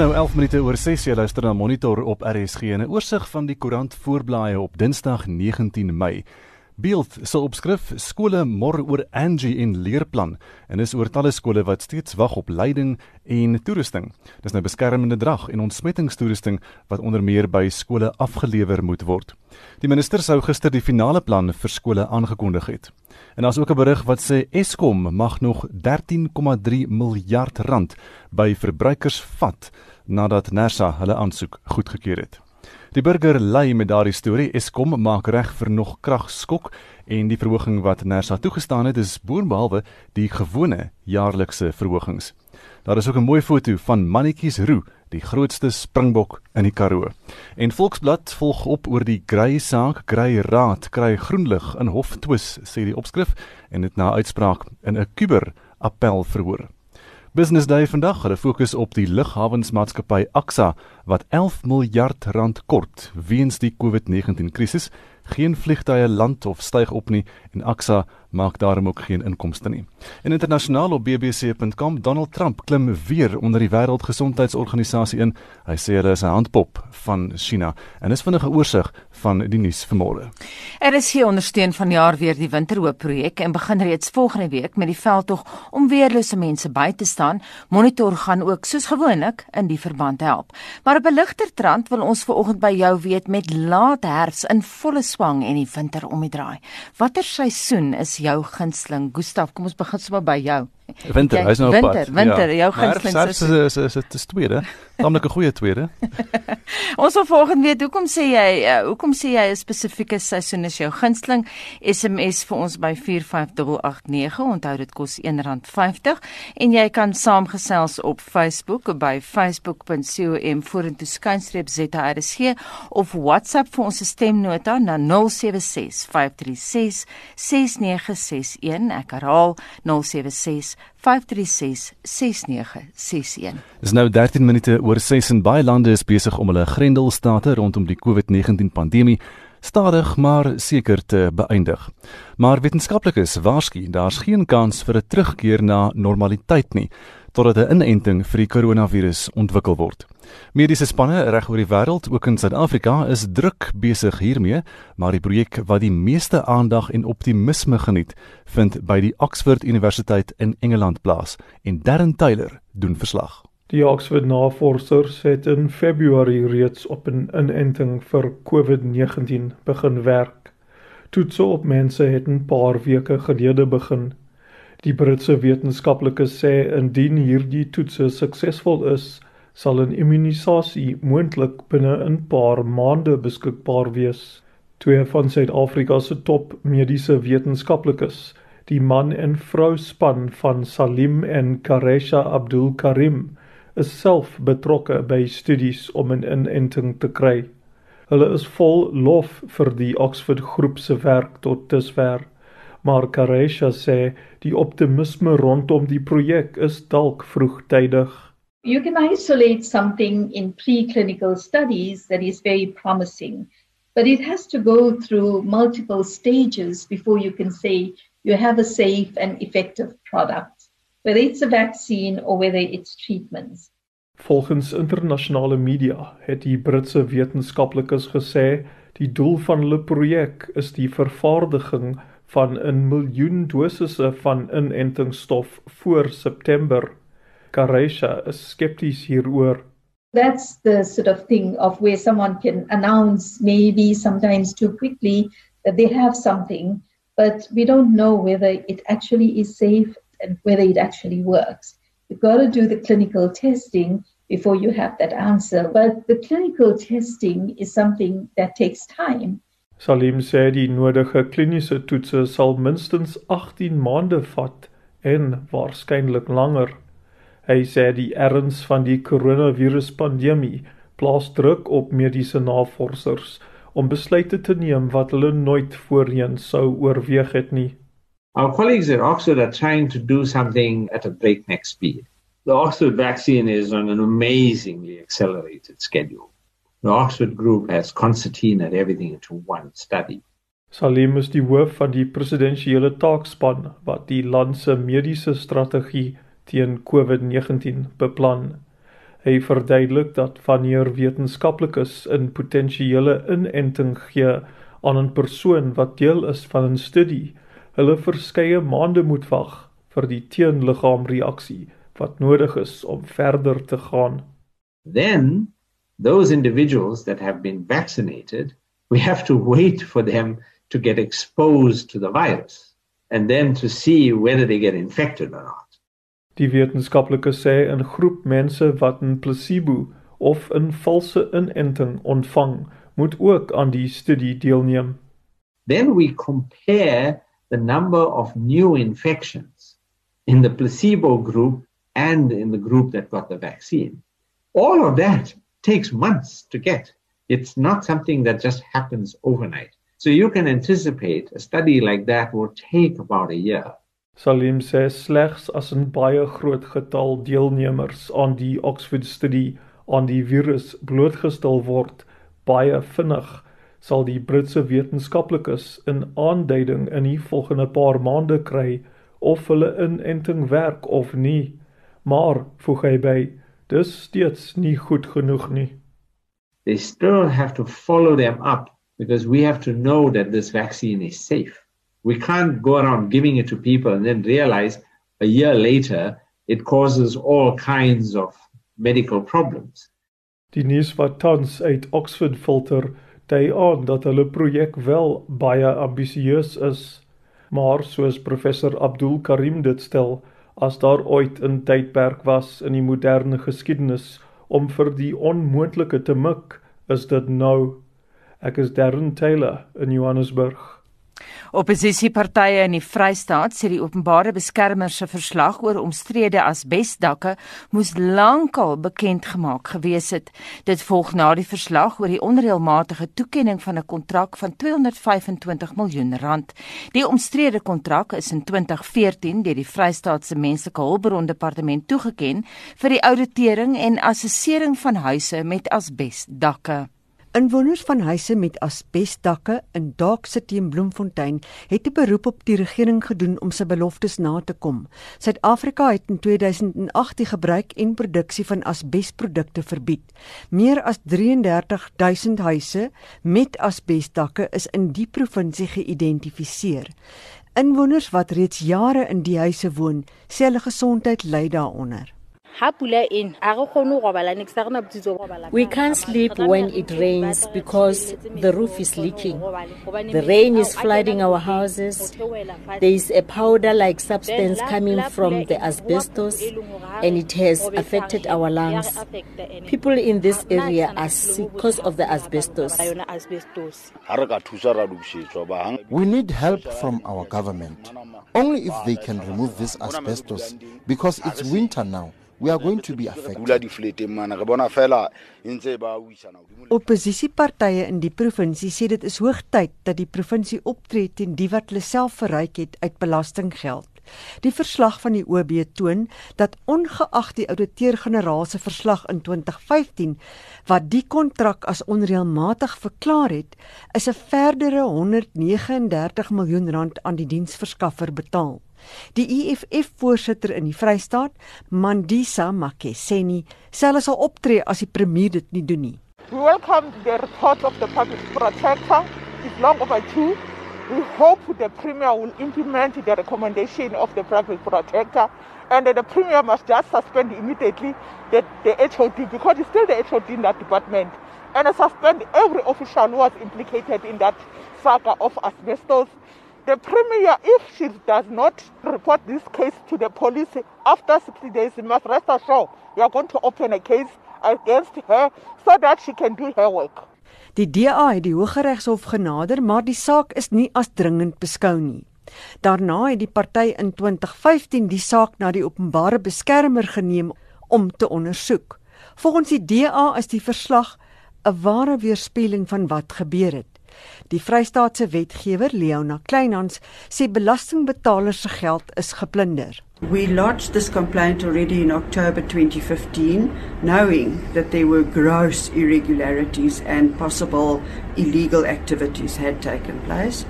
nou 11 minute oor 6 jy luister na Monitor op RSG en 'n oorsig van die koerant voorblaaie op Dinsdag 19 Mei. Beeld se opskrif skole mor oor Angie en leerplan en is oor talle skole wat steeds wag op leiding en toerusting. Dis nou beskermende drag en ontsmettingstoerusting wat onder meer by skole afgelewer moet word. Die minister sou gister die finale plan vir skole aangekondig het. En daar's ook 'n berig wat sê Eskom mag nog 13,3 miljard rand by verbruikers vat nadat Nersa hulle aansoek goedgekeur het. Die burger lei met daardie storie Eskom maak reg vir nog kragskok en die verhoging wat Nersa toegestaan het is boonbehalwe die gewone jaarlikse verhogings. Daar is ook 'n mooi foto van mannetjies roe die grootste springbok in die Karoo. En Volksblad volg op oor die grey saak, grey raad kry groenlig in hof twis sê die opskrif en dit na uitspraak in 'n kuber appel verhoor. Business Day vandag het fokus op die lughawensmaatskappy Axa wat 11 miljard rand kort weens die COVID-19 krisis geen vliegtye land of styg op nie. En Axa maak daarom ook geen inkomste nie. En internasionaal op bbc.com Donald Trump klim weer onder die wêreldgesondheidsorganisasie in. Hy sê hy is 'n handpop van China en is vinnige oorsig van die nuus vanmôre. Er is hier ondersteun van jaar weer die winterhoop projek en begin reeds volgende week met die veldtog om weerlose mense by te staan. Monitor gaan ook soos gewoonlik in die verband help. Maar op 'n ligter trant wil ons vanoggend by jou weet met laat herfs in volle swang en die winter om die draai. Watter seisoen is jou gunsteling? Gustaf, kom ons begin sommer by jou. Winter, hy's nou op winter, pad. Winter, ja. jou gunsteling seisoen. Dis is is is tweede. Tamelik 'n goeie tweede. Ons wil volgende weet hoekom sê jy uh, hoekom sê jy 'n spesifieke seisoen is jou gunsteling? SMS vir ons by 45889. Onthou dit kos R1.50 en jy kan saamgesels op Facebook by facebook.com vorentoe skynstreep ZRSG of WhatsApp vir ons stemnota na 076 536 6961. Ek herhaal 076 536 6961. Dis nou 13 minute oor 6 en baie lande is besig om hulle grendelstate rondom die COVID-19 pandemie stadig maar seker te beëindig. Maar wetenskaplikes waarsku daar's geen kans vir 'n terugkeer na normaliteit nie totdat 'n inenting vir die koronavirus ontwikkel word. Mediese spanne reg oor die wêreld, ook in Suid-Afrika, is druk besig hiermee, maar die projek wat die meeste aandag en optimisme geniet, vind by die Oxford Universiteit in Engeland plaas en Darren Taylor doen verslag. Die Oxford navorsers het in Februarie reeds op 'n inenting vir COVID-19 begin werk. Toetse op mense het 'n paar weke gelede begin. Die Britse wetenskaplikes sê indien hierdie toetse suksesvol is, sal 'n immunisasie moontlik binne 'n paar maande beskikbaar wees. Twee van Suid-Afrika se top mediese wetenskaplikes, die man en vrou span van Salim en Karesha Abdul Karim, is self betrokke by studies om 'n inenting te kry. Hulle is vol lof vir die Oxford groep se werk tot dusver maar Karesha sê die optimisme rondom die projek is dalk vroegtydig. You can isolate something in preclinical studies that is very promising, but it has to go through multiple stages before you can say you have a safe and effective product, whether it's a vaccine or whether it's treatments. Volgens internasionale media het die Britse wetenskaplikes gesê die doel van hulle projek is die vervaardiging van 'n miljoen dosisse van inentingsstof voor September. Karesha is skepties hieroor. That's the sort of thing of where someone can announce maybe sometimes too quickly that they have something, but we don't know whether it actually is safe and whether it actually works. You've got to do the clinical testing before you have that answer. But the clinical testing is something that takes time. Salim sê die nodige kliniese toetse sal minstens 18 maande vat en waarskynlik langer. Hy sê die erns van die koronaviruspandemie plaas druk op mediese navorsers om besluite te neem wat hulle nooit voorheen sou oorweeg het nie. Our colleagues at Oxford are trying to do something at a breakneck speed. The Oxford vaccine is on an amazingly accelerated schedule. The Oxford group has concertina and everything into one study. Salim is die hoof van die presidensiële taakspan wat die land se mediese strategie teen COVID-19 beplan. Hy verduidelik dat wanneer wetenskaplikes 'n potensiële inenting gee aan 'n persoon wat deel is van 'n studie, hulle verskeie maande moet wag vir die teenliggaamreaksie wat nodig is om verder te gaan. Then those individuals that have been vaccinated, we have to wait for them to get exposed to the virus and then to see whether they get infected or not. Die wetenskaplikes sê 'n groep mense wat 'n placebo of 'n valse inenting ontvang, moet ook aan die studie deelneem. Then we compare the number of new infections in the placebo group and in the group that got the vaccine. All of that takes months to get. It's not something that just happens overnight. So you can anticipate a study like that will take about a year. Salim sê slegs as 'n baie groot getal deelnemers aan die Oxford studie aan die virus blootgestel word, baie vinnig sal die Britse wetenskaplikes 'n aanduiding in die volgende paar maande kry of hulle inenting werk of nie. Maar voeg hy by, dis steeds nie goed genoeg nie. They still have to follow them up because we have to know that this vaccine is safe. We can't go around giving it to people and then realize a year later it causes all kinds of medical problems. Die nuus wat tans uit Oxford filter, dui aan dat hulle projek wel baie ambisieus is, maar soos professor Abdul Karim dit stel, as daar ooit 'n tydperk was in die moderne geskiedenis om vir die onmoontlike te mik, is dit nou. Ek is Darren Taylor in Johannesburg. Opposisiepartye in die Vrystaat sê die openbare beskermer se verslag oor omstrede asbesdakke moes lankal bekend gemaak gewees het. Dit volg na die verslag oor die onreëlmatige toekenning van 'n kontrak van 225 miljoen rand. Die omstrede kontrak is in 2014 deur die Vrystaat se Menslike Hulpbron Departement toegeken vir die ouditering en assessering van huise met asbesdakke. Inwoners van huise met asbesdakke in Dark City in Bloemfontein het 'n beroep op die regering gedoen om sy beloftes na te kom. Suid-Afrika het in 2008 die gebruik en produksie van asbesprodukte verbied. Meer as 33000 huise met asbesdakke is in die provinsie geïdentifiseer. Inwoners wat reeds jare in die huise woon, sê hulle gesondheid ly daaronder. We can't sleep when it rains because the roof is leaking. The rain is flooding our houses. There is a powder like substance coming from the asbestos and it has affected our lungs. People in this area are sick because of the asbestos. We need help from our government. Only if they can remove this asbestos because it's winter now. We are going to be affected. Opposisiepartye in die provinsie sê dit is hoogtyd dat die provinsie optree teen die wat hulle self verryk het uit belastinggeld. Die verslag van die OB toon dat ongeag die ouditeur-generaal se verslag in 2015 wat die kontrak as onreëlmatig verklaar het, is 'n verdere 139 miljoen rand aan die diensverskaffer betaal. Die EFF-voorsitter in die Vrystaat, Mandisa Makeseni, sê hulle sal optree as die premier dit nie doen nie. We welcome the report of the public protector. It's long overdue. We hope the premier will implement the recommendation of the public protector and the premier must just suspend immediately the, the HOD because it's still the HOD in that department and suspend every official who was implicated in that saga of asbestos the premier, if she does not report this case to the police after 60 days, must rest assured we are going to open a case against her so that she can do her work. Die DA het die Hooggeregshof genader, maar die saak is nie as dringend beskou nie. Daarna het die party in 2015 die saak na die openbare beskermer geneem om te ondersoek. Volgens die DA is die verslag 'n ware weerspieëling van wat gebeur het. Die Vrystaatse wetgewer Leona Kleinhans sê belastingbetalers se geld is geplunder. We lodged this complaint already in October 2015, knowing that there were gross irregularities and possible illegal activities had taken place.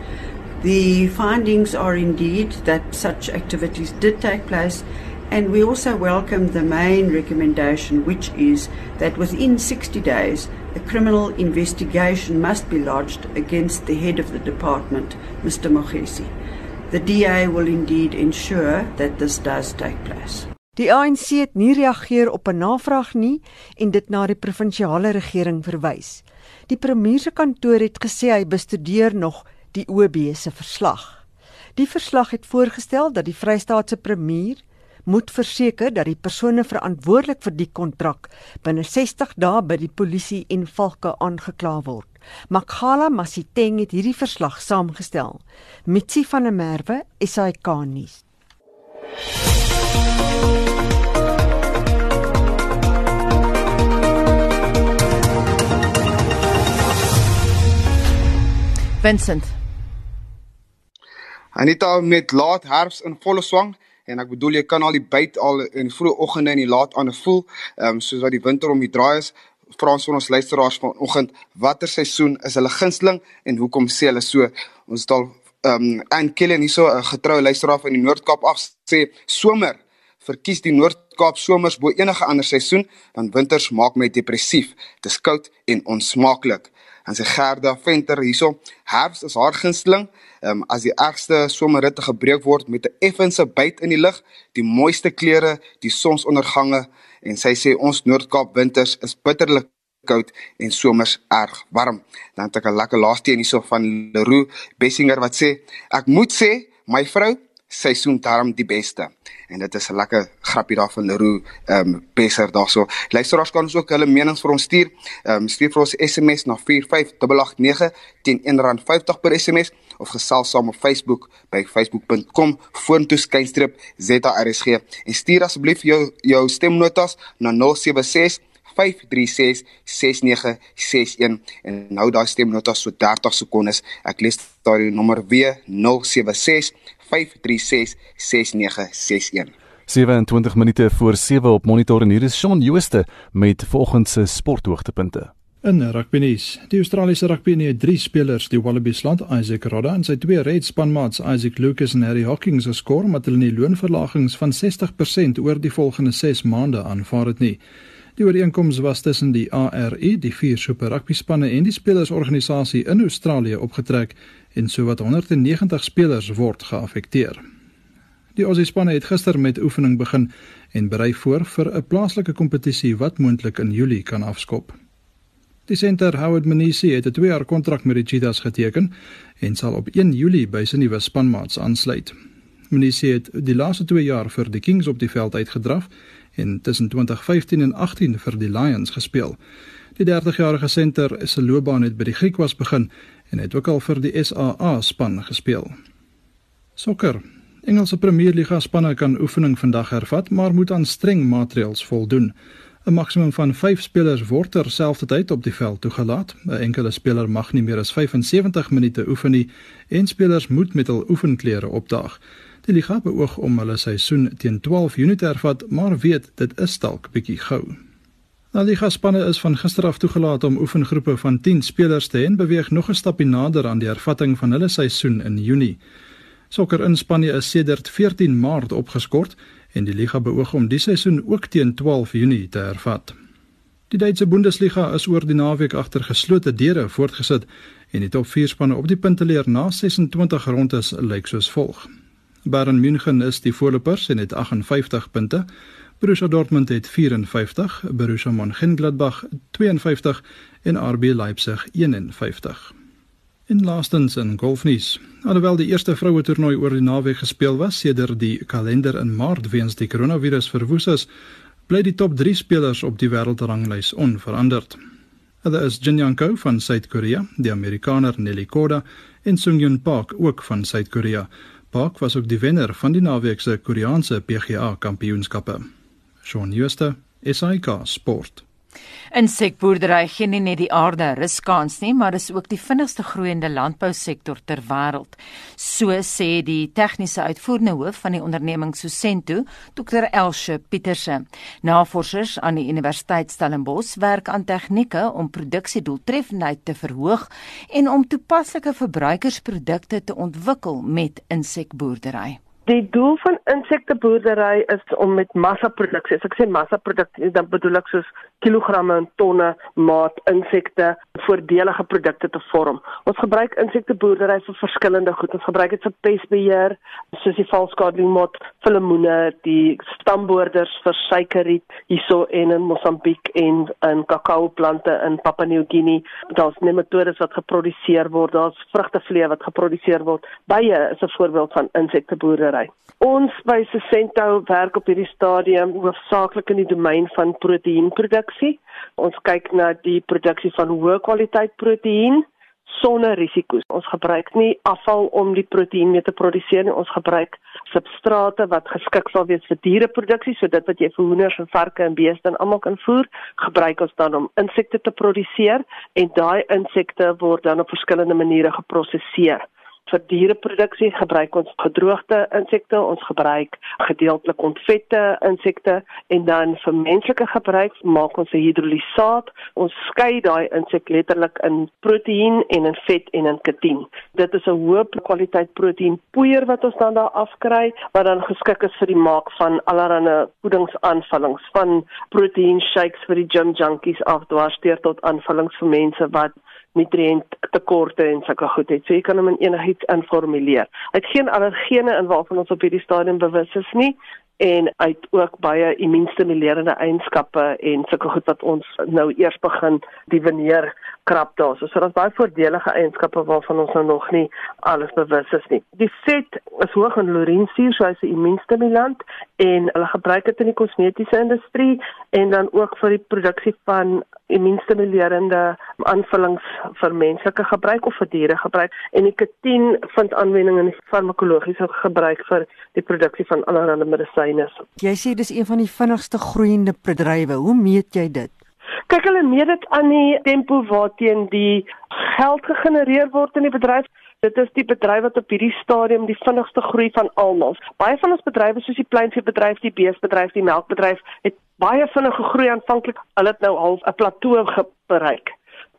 The findings are indeed that such activities did take place And we also welcome the main recommendation, which is that within 60 days, a criminal investigation must be lodged against the head of the department, Mr. Mogesi. The DA will indeed ensure that this does take place. Die ANC het nie reageer op 'n navraag nie en dit na die provinsiale regering verwys. Die premier se kantoor het gesê hy bestudeer nog die OB se verslag. Die verslag het voorgestel dat die Vrystaatse premier moet verseker dat die persone verantwoordelik vir die kontrak binne 60 dae by die polisie en valke aangekla word. Makhala Masiteng het hierdie verslag saamgestel. Mitsi van der Merwe, SAK nuus. Vincent. Anita met laat herfs in volle swang en ek bedoel jy kan al die byt al in vroeë oggende en die laat aande voel, ehm um, soos wat die winter om die draai is. Frans van ons luisteraars vanoggend, watter seisoen is hulle gunsteling en hoekom sê hulle so? Ons het al ehm um, Ann Killen hierso 'n getroue luisteraar van die Noord-Kaap af sê somer verkies die Noord-Kaap somers bo enige ander seisoen, dan winters maak my depressief. Dit is koud en onsmaaklik. En sy Gerda Venter hierso, herfs is haar gunsteling um, as die ergste somerritte gebreek word met 'n effense byt in die lug, die mooiste kleure, die sonsondergange en sy sê ons Noord-Kaap winters is bitterlik koud en somers erg warm. Dan het ek 'n lekker laaste een hierso van Leroux Bessinger wat sê ek moet sê my vrou seisoen darm die beste. En dit is 'n lekker grappie daar van Leroux ehm um, Besser daarso. Luisteraars kan ons ook hulle menings vir ons stuur. Ehm um, stuur vir ons SMS na 45889 teen R1.50 per SMS of gesels saam op Facebook by facebook.com vorentoe skynstreep ZARSG en stuur asseblief jou jou stemnotas na 076 5366961 en nou daai stemnota so 30 sekondes. Ek lees daai nommer weer 076 5366961. 27 minute voor 7 op monitor en hier is Shaun Jooste met volgende sporthoogtepunte. In rugby nuus, die Australiese rugby het drie spelers, die Wallabies land Isaac Rodda en sy twee Red spanmaats Isaac Lucas en Harry Hawkins geskort met hulle loonverlagings van 60% oor die volgende 6 maande aanvaar het nie. Die ooreenkoms was tussen die ARE, die vier super rugby spanne en die spelersorganisasie in Australië opgetrek en sowat 190 spelers word geaffekteer. Die Aussie spanne het gister met oefening begin en berei voor vir 'n plaaslike kompetisie wat moontlik in Julie kan afskop. Die senter Howard Manisi het 'n 2-jaar kontrak met die Cheetahs geteken en sal op 1 Julie by sy nuwe spanmaats aansluit. Manisi het die laaste 2 jaar vir die Kings op die veld uitgedraf en tussen 2015 en 18 vir die Lions gespeel. Die 30-jarige senter is se loopbaan het by die Griekwas begin en het ook al vir die SAA span gespeel. Sokker. Engelse Premier Liga spanne kan oefening vandag hervat, maar moet aan streng maatreëls voldoen. 'n Maksimum van 5 spelers word terselfdertyd op die veld toegelaat. 'n Enkele speler mag nie meer as 75 minute oefen nie en spelers moet met hul oefenklere opdaag. Die liga beoog om hulle seisoen teen 12 Junie te hervat, maar weet dit is dalk bietjie gou. Nou die gaspanne is van gister af toegelaat om oefengroepe van 10 spelers te hê en beweeg nog 'n stapie nader aan die hervatting van hulle seisoen in Junie. Sokker in Spanje is sedert 14 Maart opgeskort en die liga beoog om die seisoen ook teen 12 Junie te hervat. Die Duitse Bundesliga is oor die naweek agter geslote deure voortgesit en die top 4 spanne op die punteleer na 26 rondes lyk soos volg. Bayern München is die voorlopers en het 58 punte. Borussia Dortmund het 54, Borussia Mönchengladbach 52 en RB Leipzig 51. En laastens in golfnuus. Alhoewel die eerste vroue toernooi oor die naweek gespeel was sedert die kalender in Maart weens die koronavirus verwoes is, bly die top 3 spelers op die wêreldranglys onveranderd. Hulle is Jin Young Ko van Suid-Korea, die Amerikaner Nelly Korda en Sung Hyun Park ook van Suid-Korea. Park was ook die wenner van die naweek se Koreaanse PGA Kampioenskappe. Shaun Schuster, SAK Sport. Insekboerdery gee nie net die aarde ruskans nie, maar is ook die vinnigste groeiende landbousektor ter wêreld. So sê die tegniese uitvoerende hoof van die onderneming Sosento, Dr. Elsje Pieterse. Navorsers aan die Universiteit Stellenbosch werk aan tegnieke om produksiedoeltreffendheid te verhoog en om toepaslike verbruikersprodukte te ontwikkel met insekboerdery. Die doel van insekteboerdery is om met massaproduksie, as ek sê massaproduksie, dan bedoel ek soos kilogramme en tonne maat insekte voordelige produkte te vorm. Ons gebruik insekteboerdery vir verskillende goed. Ons gebruik dit vir pestbeheer, soos die valskadelimot, filimoene, die stamboorders vir suikerriet hierso en in Mosambiek en in kakaoplante in Papua New-Guinea. Daar's nematodes wat geproduseer word, daar's vrugtevlee wat geproduseer word. Bye is 'n voorbeeld van insekteboerdery. Ons by Sesento werk op hierdie stadium hoofsaaklik in die domein van proteïenproduksie. Ons kyk na die produksie van hoë kwaliteit proteïen sonder risiko's. Ons gebruik nie afval om die proteïen mee te produseer nie. Ons gebruik substrate wat geskik sal wees vir diereproduksie, so dit wat jy vir hoenders en varke en beeste en almal kan voer, gebruik ons dan om insekte te produseer en daai insekte word dan op verskillende maniere geprosesseer vir diereproduksie gebruik ons gedroogde insekte, ons gebruik gedeeltelik ontvette insekte en dan vir menslike gebruik maak ons 'n hidrolisaat. Ons skei daai insek letterlik in proteïen en in vet en in ketien. Dit is 'n hoë kwaliteit proteïenpoeier wat ons dan daar afkry wat dan geskik is vir die maak van allerlei voedingsaanvullings van proteïen shakes vir die gym junkies af dwarsteer tot aanvullings vir mense wat nutriënt tekorte en sulke goed het. So jy kan hom in enigiets informuleer. Hy het geen allergene in waarvan ons op hierdie stadium bewus is nie en hy het ook baie immuunstimulerende eienskappe en sulke goed wat ons nou eers begin divineer krap daar. So daar's baie voordelige eienskappe waarvan ons nou nog nie alles bewus is nie. Die vet is hoog in laurinsuur, so hy's 'n immuunstimulant en hulle gebruik dit in die kosmetiese industrie en dan ook vir die produksie van immuunstimulerende aanvullings vir menslike gebruik of vir diere gebruik en die ketien vind aanwending in die farmakologiese gebruik vir die produksie van allerlei medisyne. Jy sê dis een van die vinnigste groeiende bedrywe. Hoe meet jy dit? Kyk hulle meet dit aan die tempo waarteen die geld gegenereer word in die bedryf. Dit is die bedryf wat op hierdie stadium die vinnigste groei van almal. Baie van ons bedrywe soos die pleinveebedryf, die beesbedryf, die melkbedryf het baie vinnig gegroei aanvanklik. Hulle het nou half 'n plateau bereik.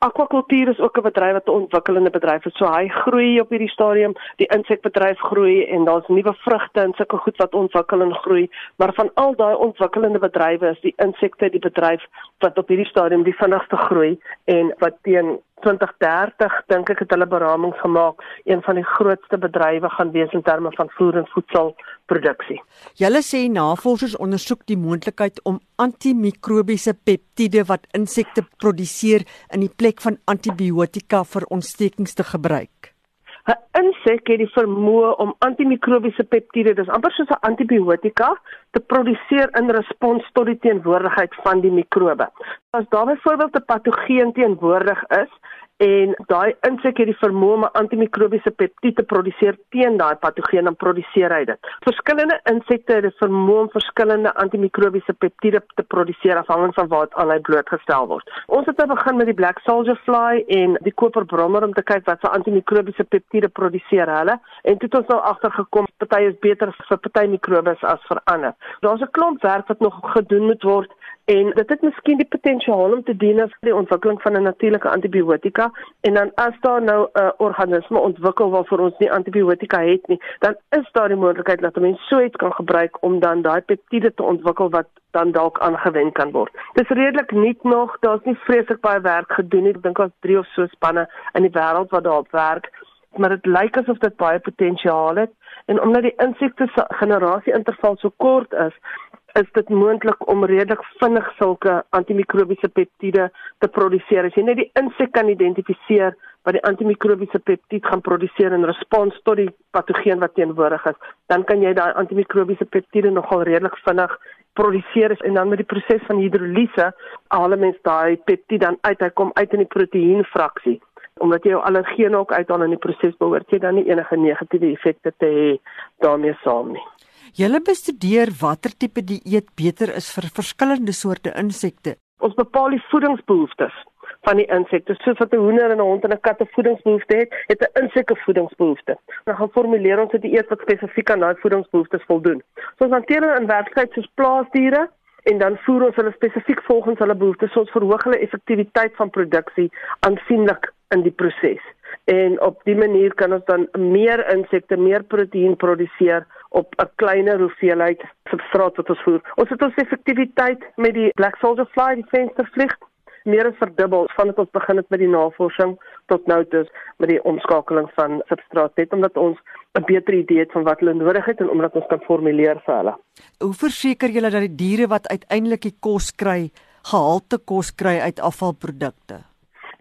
Aquakultuur is ook 'n bedryf wat 'n ontwikkelende bedryf is. So hy groei op hierdie stadium, die insekbedryf groei en daar's nuwe vrugte en sulke goed wat ontwikkel en groei, maar van al daai ontwikkelende bedrywe is die insekte die bedryf wat op hierdie stadium die vinnigste groei en wat teen 2030 dink ek het hulle beramings gemaak een van die grootste bedrywe gaan wees in terme van voer en voedselproduksie. Julle sê navorsers ondersoek die moontlikheid om antimikrobiese peptiede wat insekte produseer in die plek van antibiotika vir ontstekings te gebruik. 'n Insek het die vermoë om antimikrobiese peptiede, dis amper soos 'n antibiotika, te produseer in respons tot die teenwoordigheid van die mikrobe. As daar byvoorbeeld 'n patogeen teenwoordig is, en daai insek het die vermoë om 'n antimikrobiese peptied te produseer teen daai patogeen en produseer hy dit. Verskillende insekte het die vermoë om verskillende antimikrobiese peptiede te produseer afhangend van wat aan hy blootgestel word. Ons het nou begin met die black soldier fly en die koperbrommer om te kyk wat se antimikrobiese peptiede produseer hulle en toe het ons nou agtergekom party is beter vir party mikrobes as vir ander. Daar's 'n klomp werk wat nog gedoen moet word en dit het miskien die potensiaal om te dien as die ontwikkeling van 'n natuurlike antibiotika en dan as daar nou 'n uh, organisme ontwikkel waarvoor ons nie antibiotika het nie dan is daar die moontlikheid dat 'n mens so iets kan gebruik om dan daai peptiede te ontwikkel wat dan dalk aangewend kan word. Dis redelik nuut nog, daar's nie vreeslik baie werk gedoen nie. Ek dink daar's 3 of so spanne in die wêreld wat daarop werk, maar dit lyk asof dit baie potensiaal het en omdat die insekte generasie interval so kort is, is dit moontlik om redelik vinnig sulke antimikrobiese peptiede te produseer. As jy net die insek kan identifiseer wat die antimikrobiese peptied gaan produseer in respons tot die patogeen wat teenwoordig is, dan kan jy daai antimikrobiese peptiede nogal redelik vinnig produseer en dan met die proses van hidrolise haal mens daai peptied dan uit. Hy kom uit in die proteïenfraksie omdat jy jou allergene ook uithaal in die proses behoort jy dan nie enige negatiewe effekte te hê daarmee saam nie. Julle bestudeer watter tipe dieet beter is vir verskillende soorte insekte. Ons bepaal die voedingsbehoeftes van die insekte. Soos wat 'n hoender en 'n hond en 'n kat 'n voedingsbehoefte het, het 'n insek 'n voedingsbehoefte. Dan gaan formuleer ons 'n dieet wat spesifiek aan daai voedingsbehoeftes voldoen. So ons hanteer hulle in werklikheid soos plaasdiere en dan voer ons hulle spesifiek volgens hulle behoeftes. So ons verhoog hulle effektiwiteit van produksie aansienlik in die proses. En op dië manier kan ons dan meer insekte, meer proteïen produseer op 'n kleiner hoeveelheid substraat wat ons voer. Ons het ons effektiwiteit met die Black Soldier Fly, die venstervlieg, meer as verdubbel vandat ons begin het met die navorsing tot nou toe met die omskakeling van substraat net omdat ons 'n beter idee het van wat hulle nodig het en omdat ons kan formuleer vir hulle. Hoe verseker julle dat die diere wat uiteindelik die kos kry, gehalte kos kry uit afvalprodukte?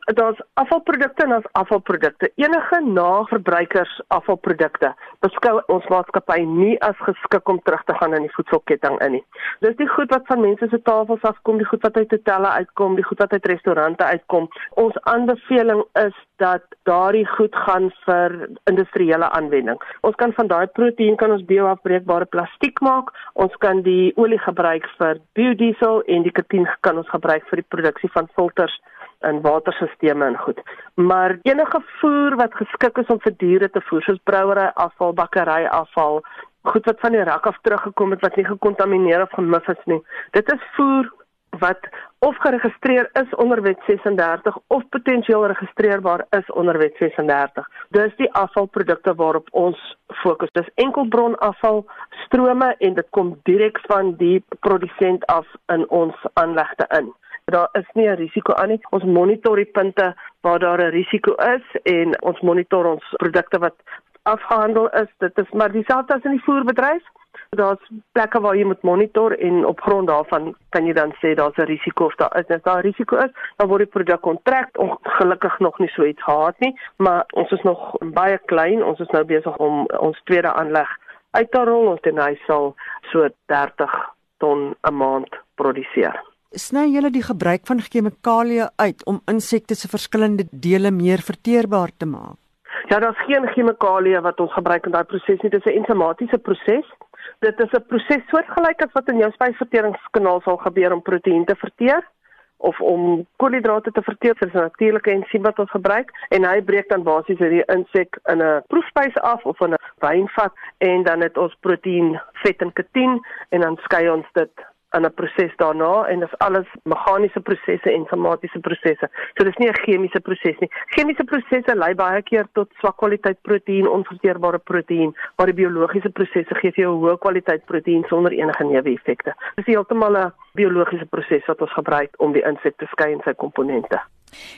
Daar's afvalprodukte en daar's afvalprodukte. Enige naverbruikers afvalprodukte beskou ons maatskappy nie as geskik om terug te gaan in die voedselketting in nie. Dis die goed wat van mense se tafels afkom, die goed wat uit hotelle uitkom, die goed wat uit restaurante uitkom. Ons aanbeveling is dat daardie goed gaan vir industriële aanwending. Ons kan van daai proteïen kan ons bioafbreekbare plastiek maak. Ons kan die olie gebruik vir biodiesel en die katien kan ons gebruik vir die produksie van filters in waterstelsels en goed. Maar enige voer wat geskik is om vir diere te voer, soos brouery afval, bakkery afval, goed wat van die rak af teruggekom het wat nie gekontamineer of gemif is nie. Dit is voer wat of geregistreer is onder wet 36 of potensieel registreerbaar is onder wet 36. Dis die afvalprodukte waarop ons fokus. Dis enkelbron afval strome en dit kom direk van die produsent af in ons aanlegte in daar is nie 'n risiko aan nie. Ons monitor die punte waar daar 'n risiko is en ons monitor ons produkte wat afgehandel is. Dit is maar dieselfde as in die voerbedryf. Daar's plekke waar jy moet monitor en op grond daarvan kan jy dan sê daar's 'n risiko of daar is. As daar 'n risiko is, dan word die produk kontrak ongelukkig nog nie so iets gehad nie, maar ons is nog baie klein. Ons is nou besig om ons tweede aanleg uit te rol. Ons hy sal so 30 ton 'n maand produseer sny julle die gebruik van chemikalieë uit om insekte se verskillende dele meer verteerbaar te maak? Ja, daar's geen chemikalieë wat ons gebruik in daai proses nie. Dit is 'n ensimatiese proses. Dit is 'n proses soortgelyk as wat in jou spysverteringskanaal sal gebeur om proteïen te verteer of om koolhidrate te verteer. Dit is 'n natuurlike ensiem wat ons gebruik en hy breek dan basies hierdie insek in 'n proefspys af of in 'n wynvat en dan het ons proteïen, vet en katien en dan skei ons dit in 'n proses daarna en dis alles meganiese prosesse en somatiese prosesse. So dis nie 'n chemiese proses nie. Chemiese prosesse lei baie keer tot swak kwaliteit proteïen, onverteerbare proteïen, maar die biologiese prosesse gee vir jou hoë kwaliteit proteïen sonder enige neeweffekte. Dis heeltemal 'n biologiese proses wat ons gebruik om die insek te skei in sy komponente.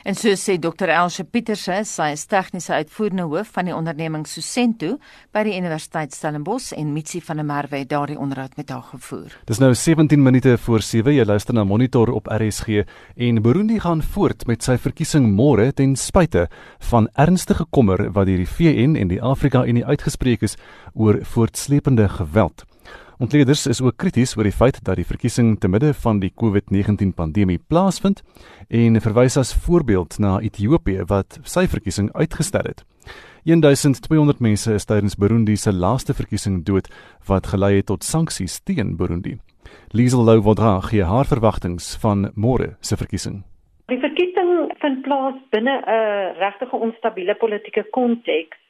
En so sê Dr. Elsje Pieterse, sy is tegniese uitvoerende hoof van die onderneming Susento by die Universiteit Stellenbosch en Mitsi van der Merwe het daardie onderhoud met haar gevoer. Dis nou 17 minute voor 7 jy luister na Monitor op RSG en Burundi gaan voort met sy verkiesing môre ten spyte van ernstige kommer wat deur die VN en die Afrika Unie uitgespreek is oor voortsleepende geweld. Ontleeders is ook krities oor die feit dat die verkiesing te midde van die COVID-19 pandemie plaasvind en verwys as voorbeeld na Ethiopië wat sy verkiesing uitgestel het. 1200 mense is tydens Burundi se laaste verkiesing dood wat gelei het tot sanksies teen Burundi. Liesel Louwodra gee haar verwagtinge van môre se verkiesing. Die verkiesing vind plaas binne 'n regtig onstabiele politieke konteks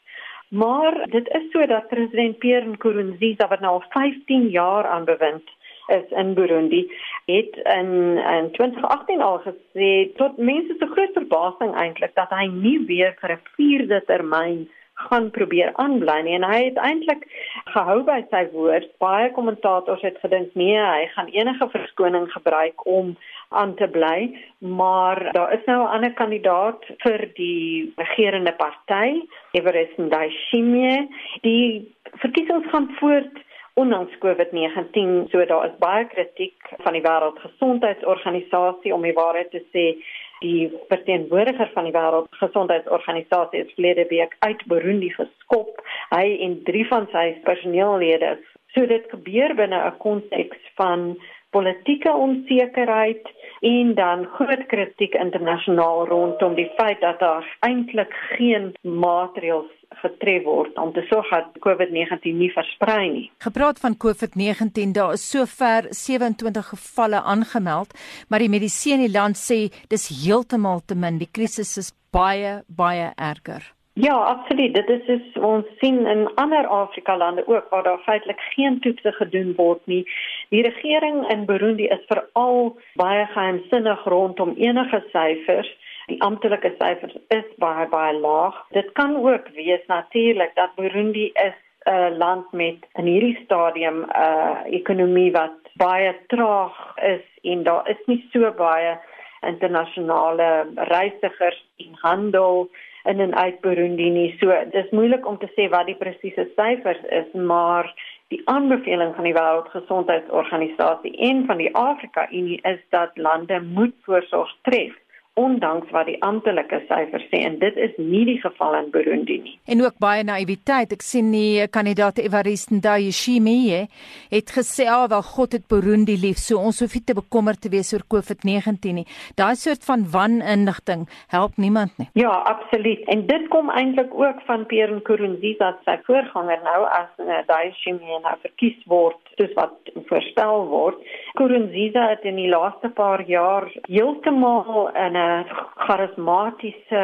Maar dit is so dat president Pierre Nkurunziza wat nou al 15 jaar aan bewind is in Burundi, het in in 2018 al gesê tot mense se groot verbasing eintlik dat hy nie weer vir 'n vierde termyn gaan probeer aanbly nie en hy het eintlik gehou by sy woord. Baie kommentators het gedink nee, hy gaan enige verskoning gebruik om aan te bly, maar daar is nou 'n ander kandidaat vir die regerende party, Everest Ndayishimiye. Die verkiesings gaan voort ondanks COVID-19, so daar is baie kritiek van die Wêreldgesondheidsorganisasie om die waarheid te sê die verteenwoordiger van die wêreldgesondheidsorganisasie is verlede week uit Burundi geskop. Hy en drie van sy personeellede. So dit gebeur binne 'n konteks van politieke onsekerheid en dan groot kritiek internasionaal rondom die feit dat daar eintlik geen maatreëls getref word om te sorg dat COVID-19 nie versprei nie. Gepraat van COVID-19, daar is sover 27 gevalle aangemeld, maar die medisyne in die land sê dis heeltemal te min. Die krisis is baie baie erger. Ja, absoluut. Dit is is ons sien in ander Afrika lande ook waar daar feitelik geen toetse gedoen word nie. Die regering in Burundi is veral baie geheimsinnig rondom enige syfers. Die amptelike syfers is baie baie laag. Dit kan ook wees natuurlik dat Burundi is 'n uh, land met in hierdie stadium 'n uh, ekonomie wat baie traag is en daar is nie so baie internasionale reisigers en handel in en uit Burundi nie. So dis moeilik om te sê wat die presiese syfers is, maar die aanbeveling van die Wêreldgesondheidsorganisasie en van die Afrika Unie is dat lande moet voorsorg tref ondanks wat die amptelike syfers sê en dit is nie die geval in Burundi nie. En ook baie naïwiteit. Ek sien die kandidaat Evariste Ndayishimiye het gesê al oh, wel God het Burundi lief, so ons hoef nie te bekommerd te wees oor COVID-19 nie. Daai soort van waninligting help niemand nie. Ja, absoluut. En dit kom eintlik ook van Pierre Nkurunziza se voorganger nou as Ndayishimiye nou verkies word soos wat voorspel word. Nkurunziza het in die laaste paar jaar heeltemal in 'n charismatiese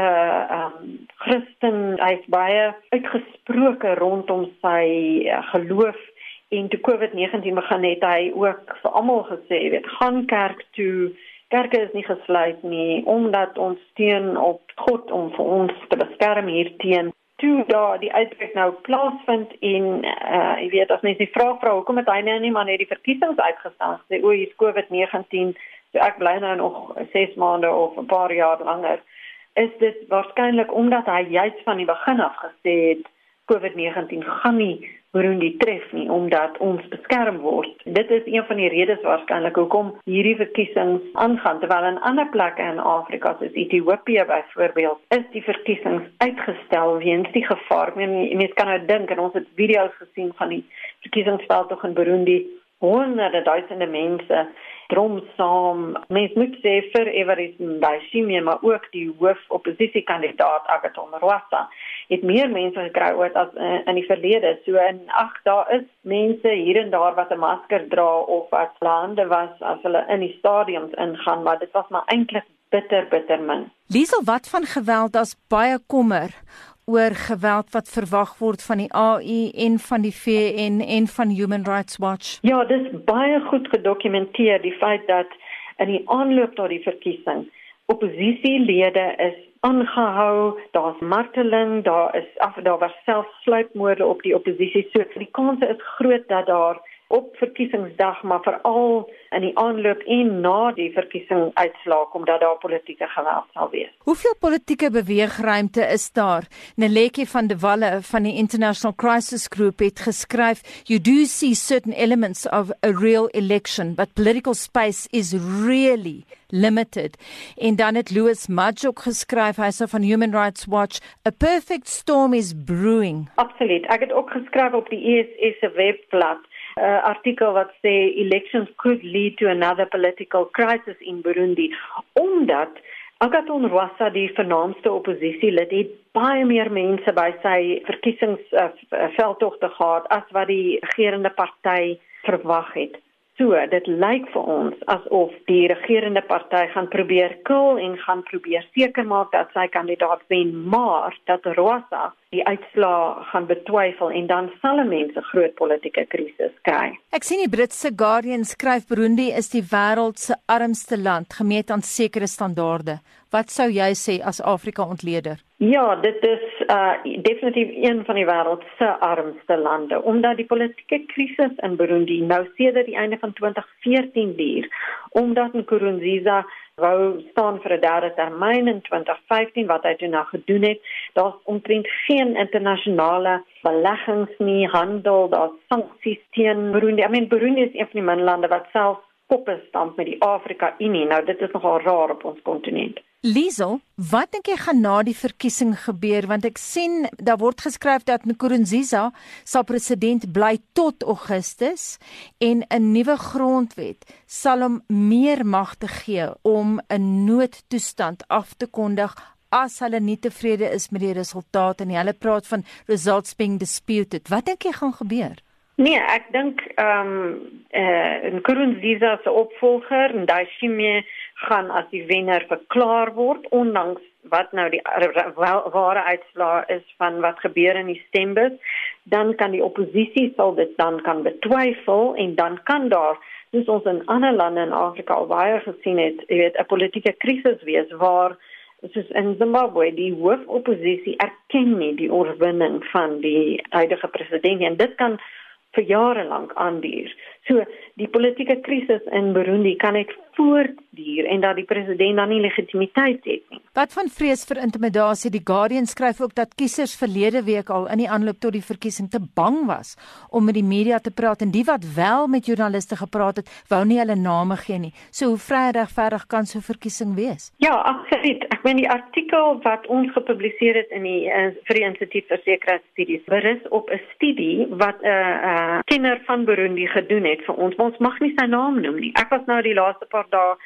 um, Christen, hy's baie uitgesproke rondom sy uh, geloof en toe COVID-19 begin het hy ook vir almal gesê, weet, gaan kerk toe. Kerke is nie gesluit nie omdat ons steun op God om vir ons te beskerm hierteen toe daar die uitbreek nou plaasvind en uh jy weet as mense die vraag vra hoekom het hy nou nie maar net die verkiesings uitgestel sê o hier's COVID-19 so ek bly nou nog 6 maande of 'n paar jaar langer. Is dit waarskynlik omdat hy juist van die begin af gesê het COVID-19 gaan nie Burundi tref nie omdat ons beskerm word. Dit is een van die redes waarskynlik hoekom hierdie verkiesings aangaan terwyl in ander plekke in Afrika soos Ethiopië byvoorbeeld is die verkiesings uitgestel weens die gevaar. Mense kan nou dink en ons het video's gesien van die verkiesingsveld tog in Burundi honderde duisende mense drom saam. Mens moet sê vir Everest Ndayishimiye maar ook die hoof oppositiekandidaat Agathon Rwasa het meer mense gekry ooit as uh, in die verlede. So in ag daar is mense hier en daar wat 'n masker dra of wat lande was as hulle in die stadiums ingaan, maar dit was maar eintlik bitter bitter min. Liesel, wat van geweld as baie kommer oor geweld wat verwag word van die AU en van die VN en van Human Rights Watch? Ja, dit is baie goed gedokumenteer die feit dat in die aanloop tot die verkiesing oppositielede is aangehou, daar's marteling, daar is af daar was selfs sluipmoorde op die oppositie. So die kans is groot dat daar op verkiesingsdag maar veral in die aanloop en na die verkiesing uitslaak omdat daar politieke geweld sal wees. Hoeveel politieke beweegruimte is daar? Neleki van der Walle van die International Crisis Group het geskryf, "You do see certain elements of a real election, but political space is really limited." En dan het Louis ook geskryf, hy's van Human Rights Watch, "A perfect storm is brewing." Absoluut. Ek het ook geskryf op die ESS se webblad uh, artikel wat sê elections could lead to another political crisis in Burundi omdat Agathon Rwasa die vernaamste oppositielid het baie meer mense by sy verkiesingsveldtogte uh, gehad as wat die regerende party verwag het. So, dit lyk vir ons asof die regerende party gaan probeer kil en gaan probeer seker maak dat sy kandidaat wen, maar dat Rwasa die uitslaa gaan betwyfel en dan sal mense groot politieke krisis kry. Ek sien die Britse Guardian skryf Burundi is die wêreld se armste land gemeet aan sekere standaarde. Wat sou jy sê as Afrika ontleder? Ja, dit is uh definitief een van die wêreld se armste lande omdat die politieke krisis in Burundi nou sedert die einde van 2014 duur omdat Nkurunziza wou staan vir 'n derde termyn in 2015 wat hy toe nou gedoen het. Daar's omtrent geen internasionale beleggings nie, handel, daar's sanksies teen Burundi. I mean Burundi is een van die min lande wat self koppe stamp met die Afrika Unie. Nou dit is nogal raar op ons kontinent. Liesel, wat dink jy gaan na die verkiesing gebeur want ek sien daar word geskryf dat Nkurunziza sal president bly tot Augustus en 'n nuwe grondwet sal hom meer mag te gee om 'n noodtoestand af te kondig as hulle nie tevrede is met die resultate nie. Hulle praat van results being disputed. Wat dink jy gaan gebeur? Nee, ek dink ehm um, eh uh, Nkurunziza se opvolger, Ndayishimiye gaan as die wenner verklaar word ondanks wat nou die ware uitslaa is van wat gebeur in die stembus. Dan kan die oppositie sal dit dan kan betwyfel en dan kan daar soos ons in ander lande in Afrika al baie gesien het jy weet 'n politieke krisis wees waar soos in Zimbabwe, die hoofoppositie erken nie die oorwinning van die huidige president en dit kan vir jare lank aanduur. So die politieke krisis in Burundi kan net voortduur en dat die president dan nie legitimiteit het nie. Wat van vrees vir intimidasie? Die Guardian skryf ook dat kiesers verlede week al in die aanloop tot die verkiesing te bang was om met die media te praat en die wat wel met joernaliste gepraat het, wou nie hulle name gee nie. So hoe vry en regverdig kan so 'n verkiesing wees? Ja, absoluut. Ek meen die artikel wat ons gepubliseer het in die uh, vir die Instituut vir Sekuriteitsstudies berus op 'n studie wat 'n uh, uh, kenner van Burundi gedoen het vir ons. Ons mag nie sy naam noem nie. Ek was nou die laaste paar dae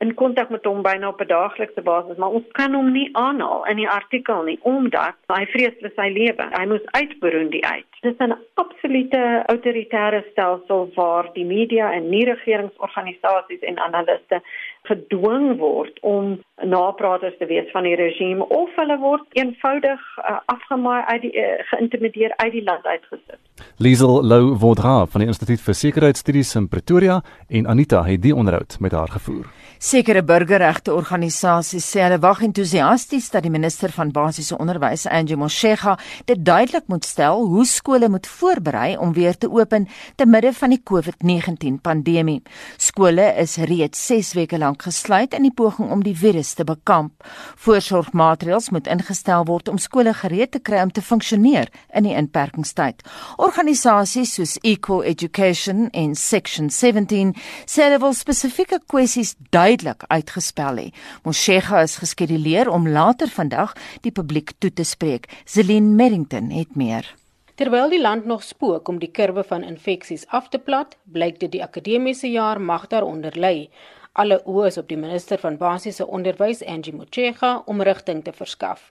in kontak met hom byna op 'n daaglikse basis, maar ons kan hom nie aanhaal in die artikel nie omdat hy vrees vir sy lewe. Hy moes uit Burundi uit. Dit is 'n absolute autoritaire stelsel waar die media en nie-regeringsorganisasies en analiste gedwing word om napraters te wees van die regime of hulle word eenvoudig uh, afgemaai uit die uh, geïntimideer uit die land uitgesit. Liesel Lou Vaudra van die Instituut vir Sekuriteitsstudies in Pretoria en Anita het die onderhoud met haar gevoer. Sekere burgerregte organisasies sê hulle wag entoesiasties dat die minister van basiese onderwys, Angie Motshega, dit duidelik moet stel hoe skole moet voorberei om weer te open te midde van die COVID-19 pandemie. Skole is reeds 6 weke lank gesluit in die poging om die virus te bekamp. Voorsorgmaatreëls moet ingestel word om skole gereed te kry om te funksioneer in die inperkingstyd. Organisasies soos Equal Education en Section 17 sê hulle wil spesifieke kwessies duidelik uitgespel hê. Moshega is geskeduleer om later vandag die publiek toe te spreek. Celine Merrington het meer. Terwyl die land nog spook om die kurwe van infeksies af te plat, blyk dit die akademiese jaar mag daaronder lê. Alle oë is op die minister van basiese onderwys, Angie Motshega, om rigting te verskaf.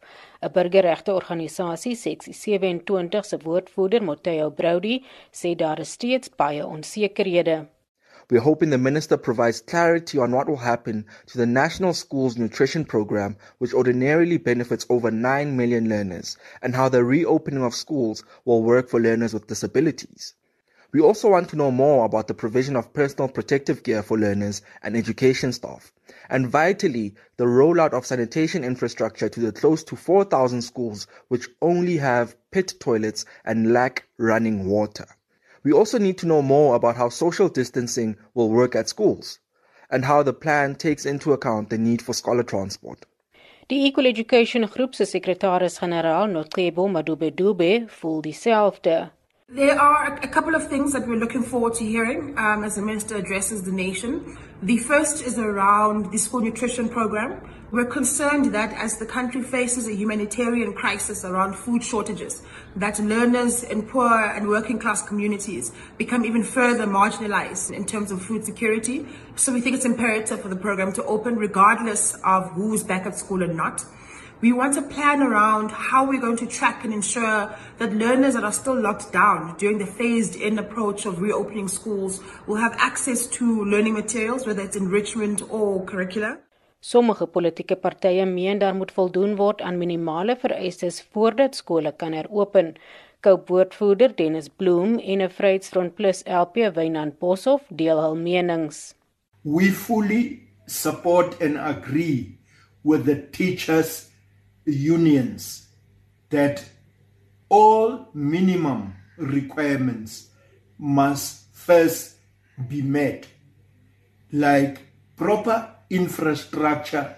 'n Burgerregte organisasie, Seksie 27 se woordvoerder, Matteo Brody, sê daar is steeds baie onsekerhede. We're hoping the minister provides clarity on what will happen to the National Schools Nutrition Program, which ordinarily benefits over 9 million learners, and how the reopening of schools will work for learners with disabilities. We also want to know more about the provision of personal protective gear for learners and education staff, and vitally, the rollout of sanitation infrastructure to the close to 4,000 schools which only have pit toilets and lack running water. We also need to know more about how social distancing will work at schools and how the plan takes into account the need for scholar transport. Die Equal Education Groep se sekretaris-generaal, Notlebo Madube-Dube, voel dieselfde. There are a couple of things that we're looking forward to hearing um, as the minister addresses the nation. The first is around the school nutrition program. We're concerned that as the country faces a humanitarian crisis around food shortages, that learners in poor and working class communities become even further marginalized in terms of food security. So we think it's imperative for the program to open regardless of who's back at school or not. We want to plan around how we're going to track and ensure that learners that are still locked down during the phased in approach of reopening schools will have access to learning materials, whether it's enrichment or curricula. Sommige politieke partye meen daar moet voldoen word aan minimale vereistes voordat skole kan heropen. Koupoortvoerder Dennis Bloem en 'n Vryheidsfront Plus LP Wynand Boshoff deel hul menings. We fully support and agree with the teachers unions that all minimum requirements must first be met, like proper infrastructure,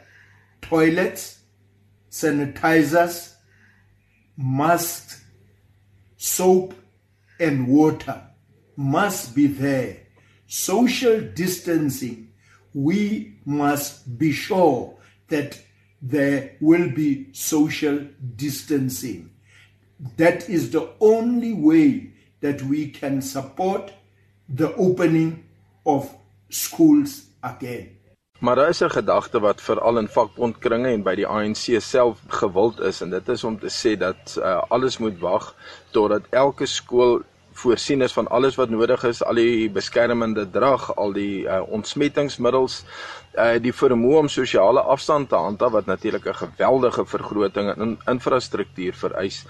toilets, sanitizers, masks, soap, and water must be there. Social distancing, we must be sure that there will be social distancing. That is the only way that we can support the opening of schools again. Maar daar is 'n gedagte wat veral in vakbondkringe en by die ANC self gewild is en dit is om te sê dat uh, alles moet wag totdat elke skool voorsien is van alles wat nodig is, al die beskermende drag, al die uh, ontsmettingsmiddels, uh, die vermoë om sosiale afstand te handhaaf wat natuurlik 'n geweldige vergroting in infrastruktuur vereis.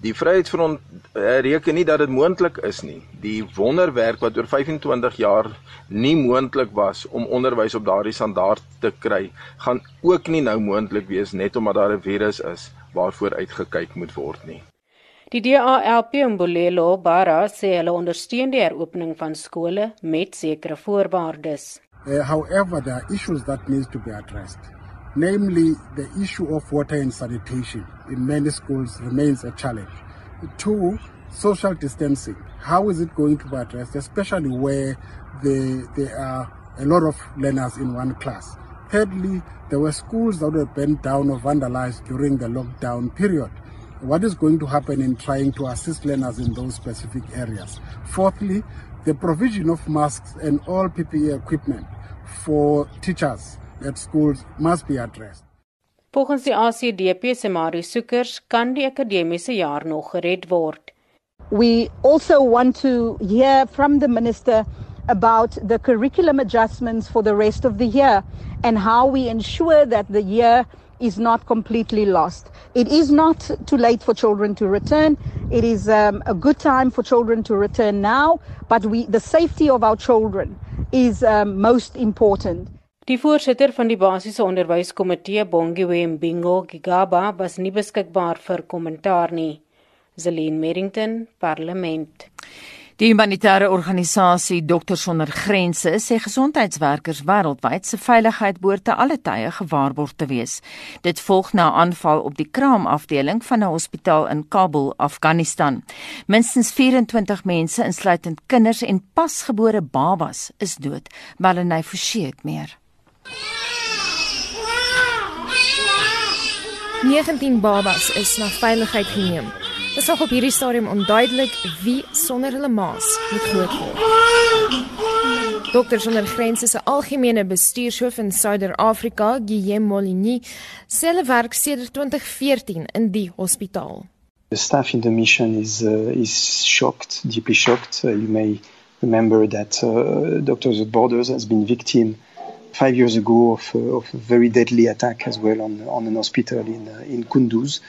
Die Vryheidsfront uh, reken nie dat dit moontlik is nie. Die wonderwerk wat oor 25 jaar nie moontlik was om onderwys op daardie standaard te kry, gaan ook nie nou moontlik wees net omdat daar 'n virus is waarvoor uitgekyk moet word nie. Die DALP Mbolelo Bara sê hulle ondersteun die heropening van skole met sekere voorwaardes. Uh, however, there are issues that needs to be addressed. Namely, the issue of water and sanitation in many schools remains a challenge. Two, social distancing. How is it going to be addressed, especially where the, there are a lot of learners in one class? Thirdly, there were schools that were burnt down or vandalized during the lockdown period. What is going to happen in trying to assist learners in those specific areas? Fourthly, the provision of masks and all PPE equipment for teachers at schools must be addressed. Volgens die ACDP se Marie Soekers kan die akademiese jaar nog gered word. We also want to hear from the minister about the curriculum adjustments for the rest of the year and how we ensure that the year is not completely lost. It is not too late for children to return. It is um, a good time for children to return now, but we, the safety of our children is um, most important. Die voorsitter van die basiese onderwyskomitee Bongiwe Mbingo Gigaba was nie beskikbaar vir kommentaar nie. Zelin Merrington, Parlement. Die humanitêre organisasie Dokters sonder Grense sê gesondheidswerkers wêreldwyd se veiligheid behoort te alle tye gewaarborg te wees. Dit volg na 'n aanval op die kraamafdeling van 'n hospitaal in Kabul, Afghanistan. Minstens 24 mense, insluitend kinders en pasgebore babas, is dood. Melanie Forsie het meer. 19 babas is na veiligheid geneem. Dit is nog op hierdie stadium onduidelik wie sonder hulle maas moet grootword. Dokters sonder grense se algemene bestuurshoof in Suider-Afrika, Guillaume Molini, sê hulle werk sedert 2014 in die hospitaal. The staff in the mission is uh, is shocked, deeply shocked. Uh, you may remember that uh, Doctors Without Borders has been victim five years ago of, uh, of a very deadly attack as well on on an hospital in uh, in Kunduz.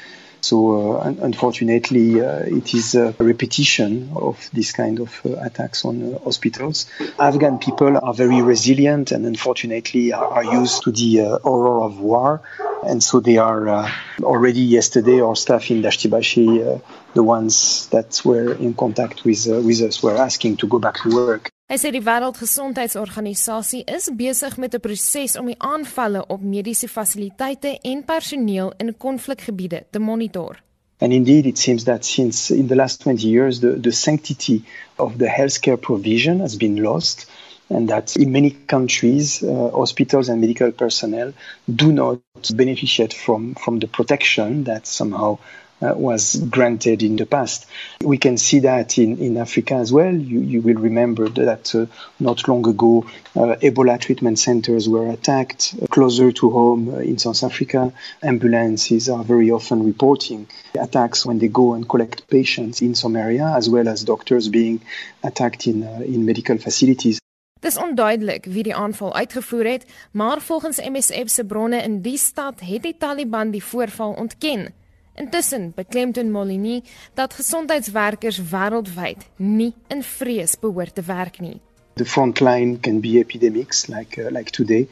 So uh, unfortunately, uh, it is a repetition of this kind of uh, attacks on uh, hospitals. Afghan people are very resilient and unfortunately are, used to the uh, horror of war. And so they are uh, already yesterday, our staff in Dashtibashi, the ones that were in contact with, with us, were asking to go back to work. Hy sê die Wêreldgesondheidsorganisasie is besig met 'n proses om die aanvalle op mediese fasiliteite en personeel in konflikgebiede te monitor. And indeed, it seems that since in the last 20 years, the, the sanctity of the healthcare provision has been lost, and that in many countries, uh, hospitals and medical personnel do not benefit from, from the protection that somehow uh, was granted in the past. We can see that in, in Africa as well. You, you will remember that uh, not long ago, uh, Ebola treatment centers were attacked closer to home uh, in South Africa. Ambulances are very often reporting attacks when they go and collect patients in some area, as well as doctors being attacked in, uh, in medical facilities. Dis onduidelik wie die aanval uitgevoer het, maar volgens MSF se bronne in die stad het die Taliban die voorval ontken. Intussen beklemtoon Molini dat gesondheidswerkers wêreldwyd nie in vrees behoort te werk nie. The front line can be epidemics like uh, like today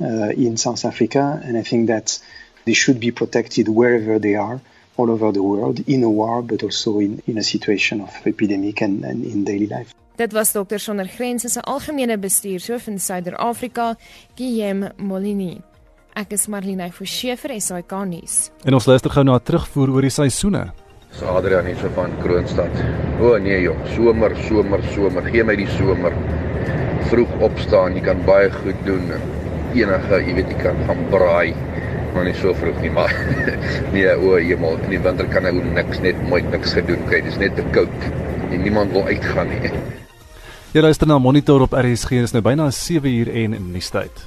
uh, in South Africa and I think that they should be protected wherever they are all over the world in a war but also in in a situation of epidemic and, and in daily life. Dit was dokter sonder grense se algemene bestuurshoof in Suider-Afrika, Guillaume Molini. Ek is Marlene Forsie vir SAK nuus. En ons luister gou na terugvoer oor die seisoene. Dis Adrian hier van Kroonstad. O nee jong, somer, somer, somer. Gee my die somer. Vroeg opstaan, jy kan baie goed doen. Enige, jy weet jy kan gaan braai. Maar nie so vroeg nie, maar nee, o hemel, in die winter kan ek niks net mooi niks gedoen kry. Dis net te koud. En niemand wil uitgaan nie. Jy luister na Monitor op RSG, is nou byna 7 uur en in die tyd.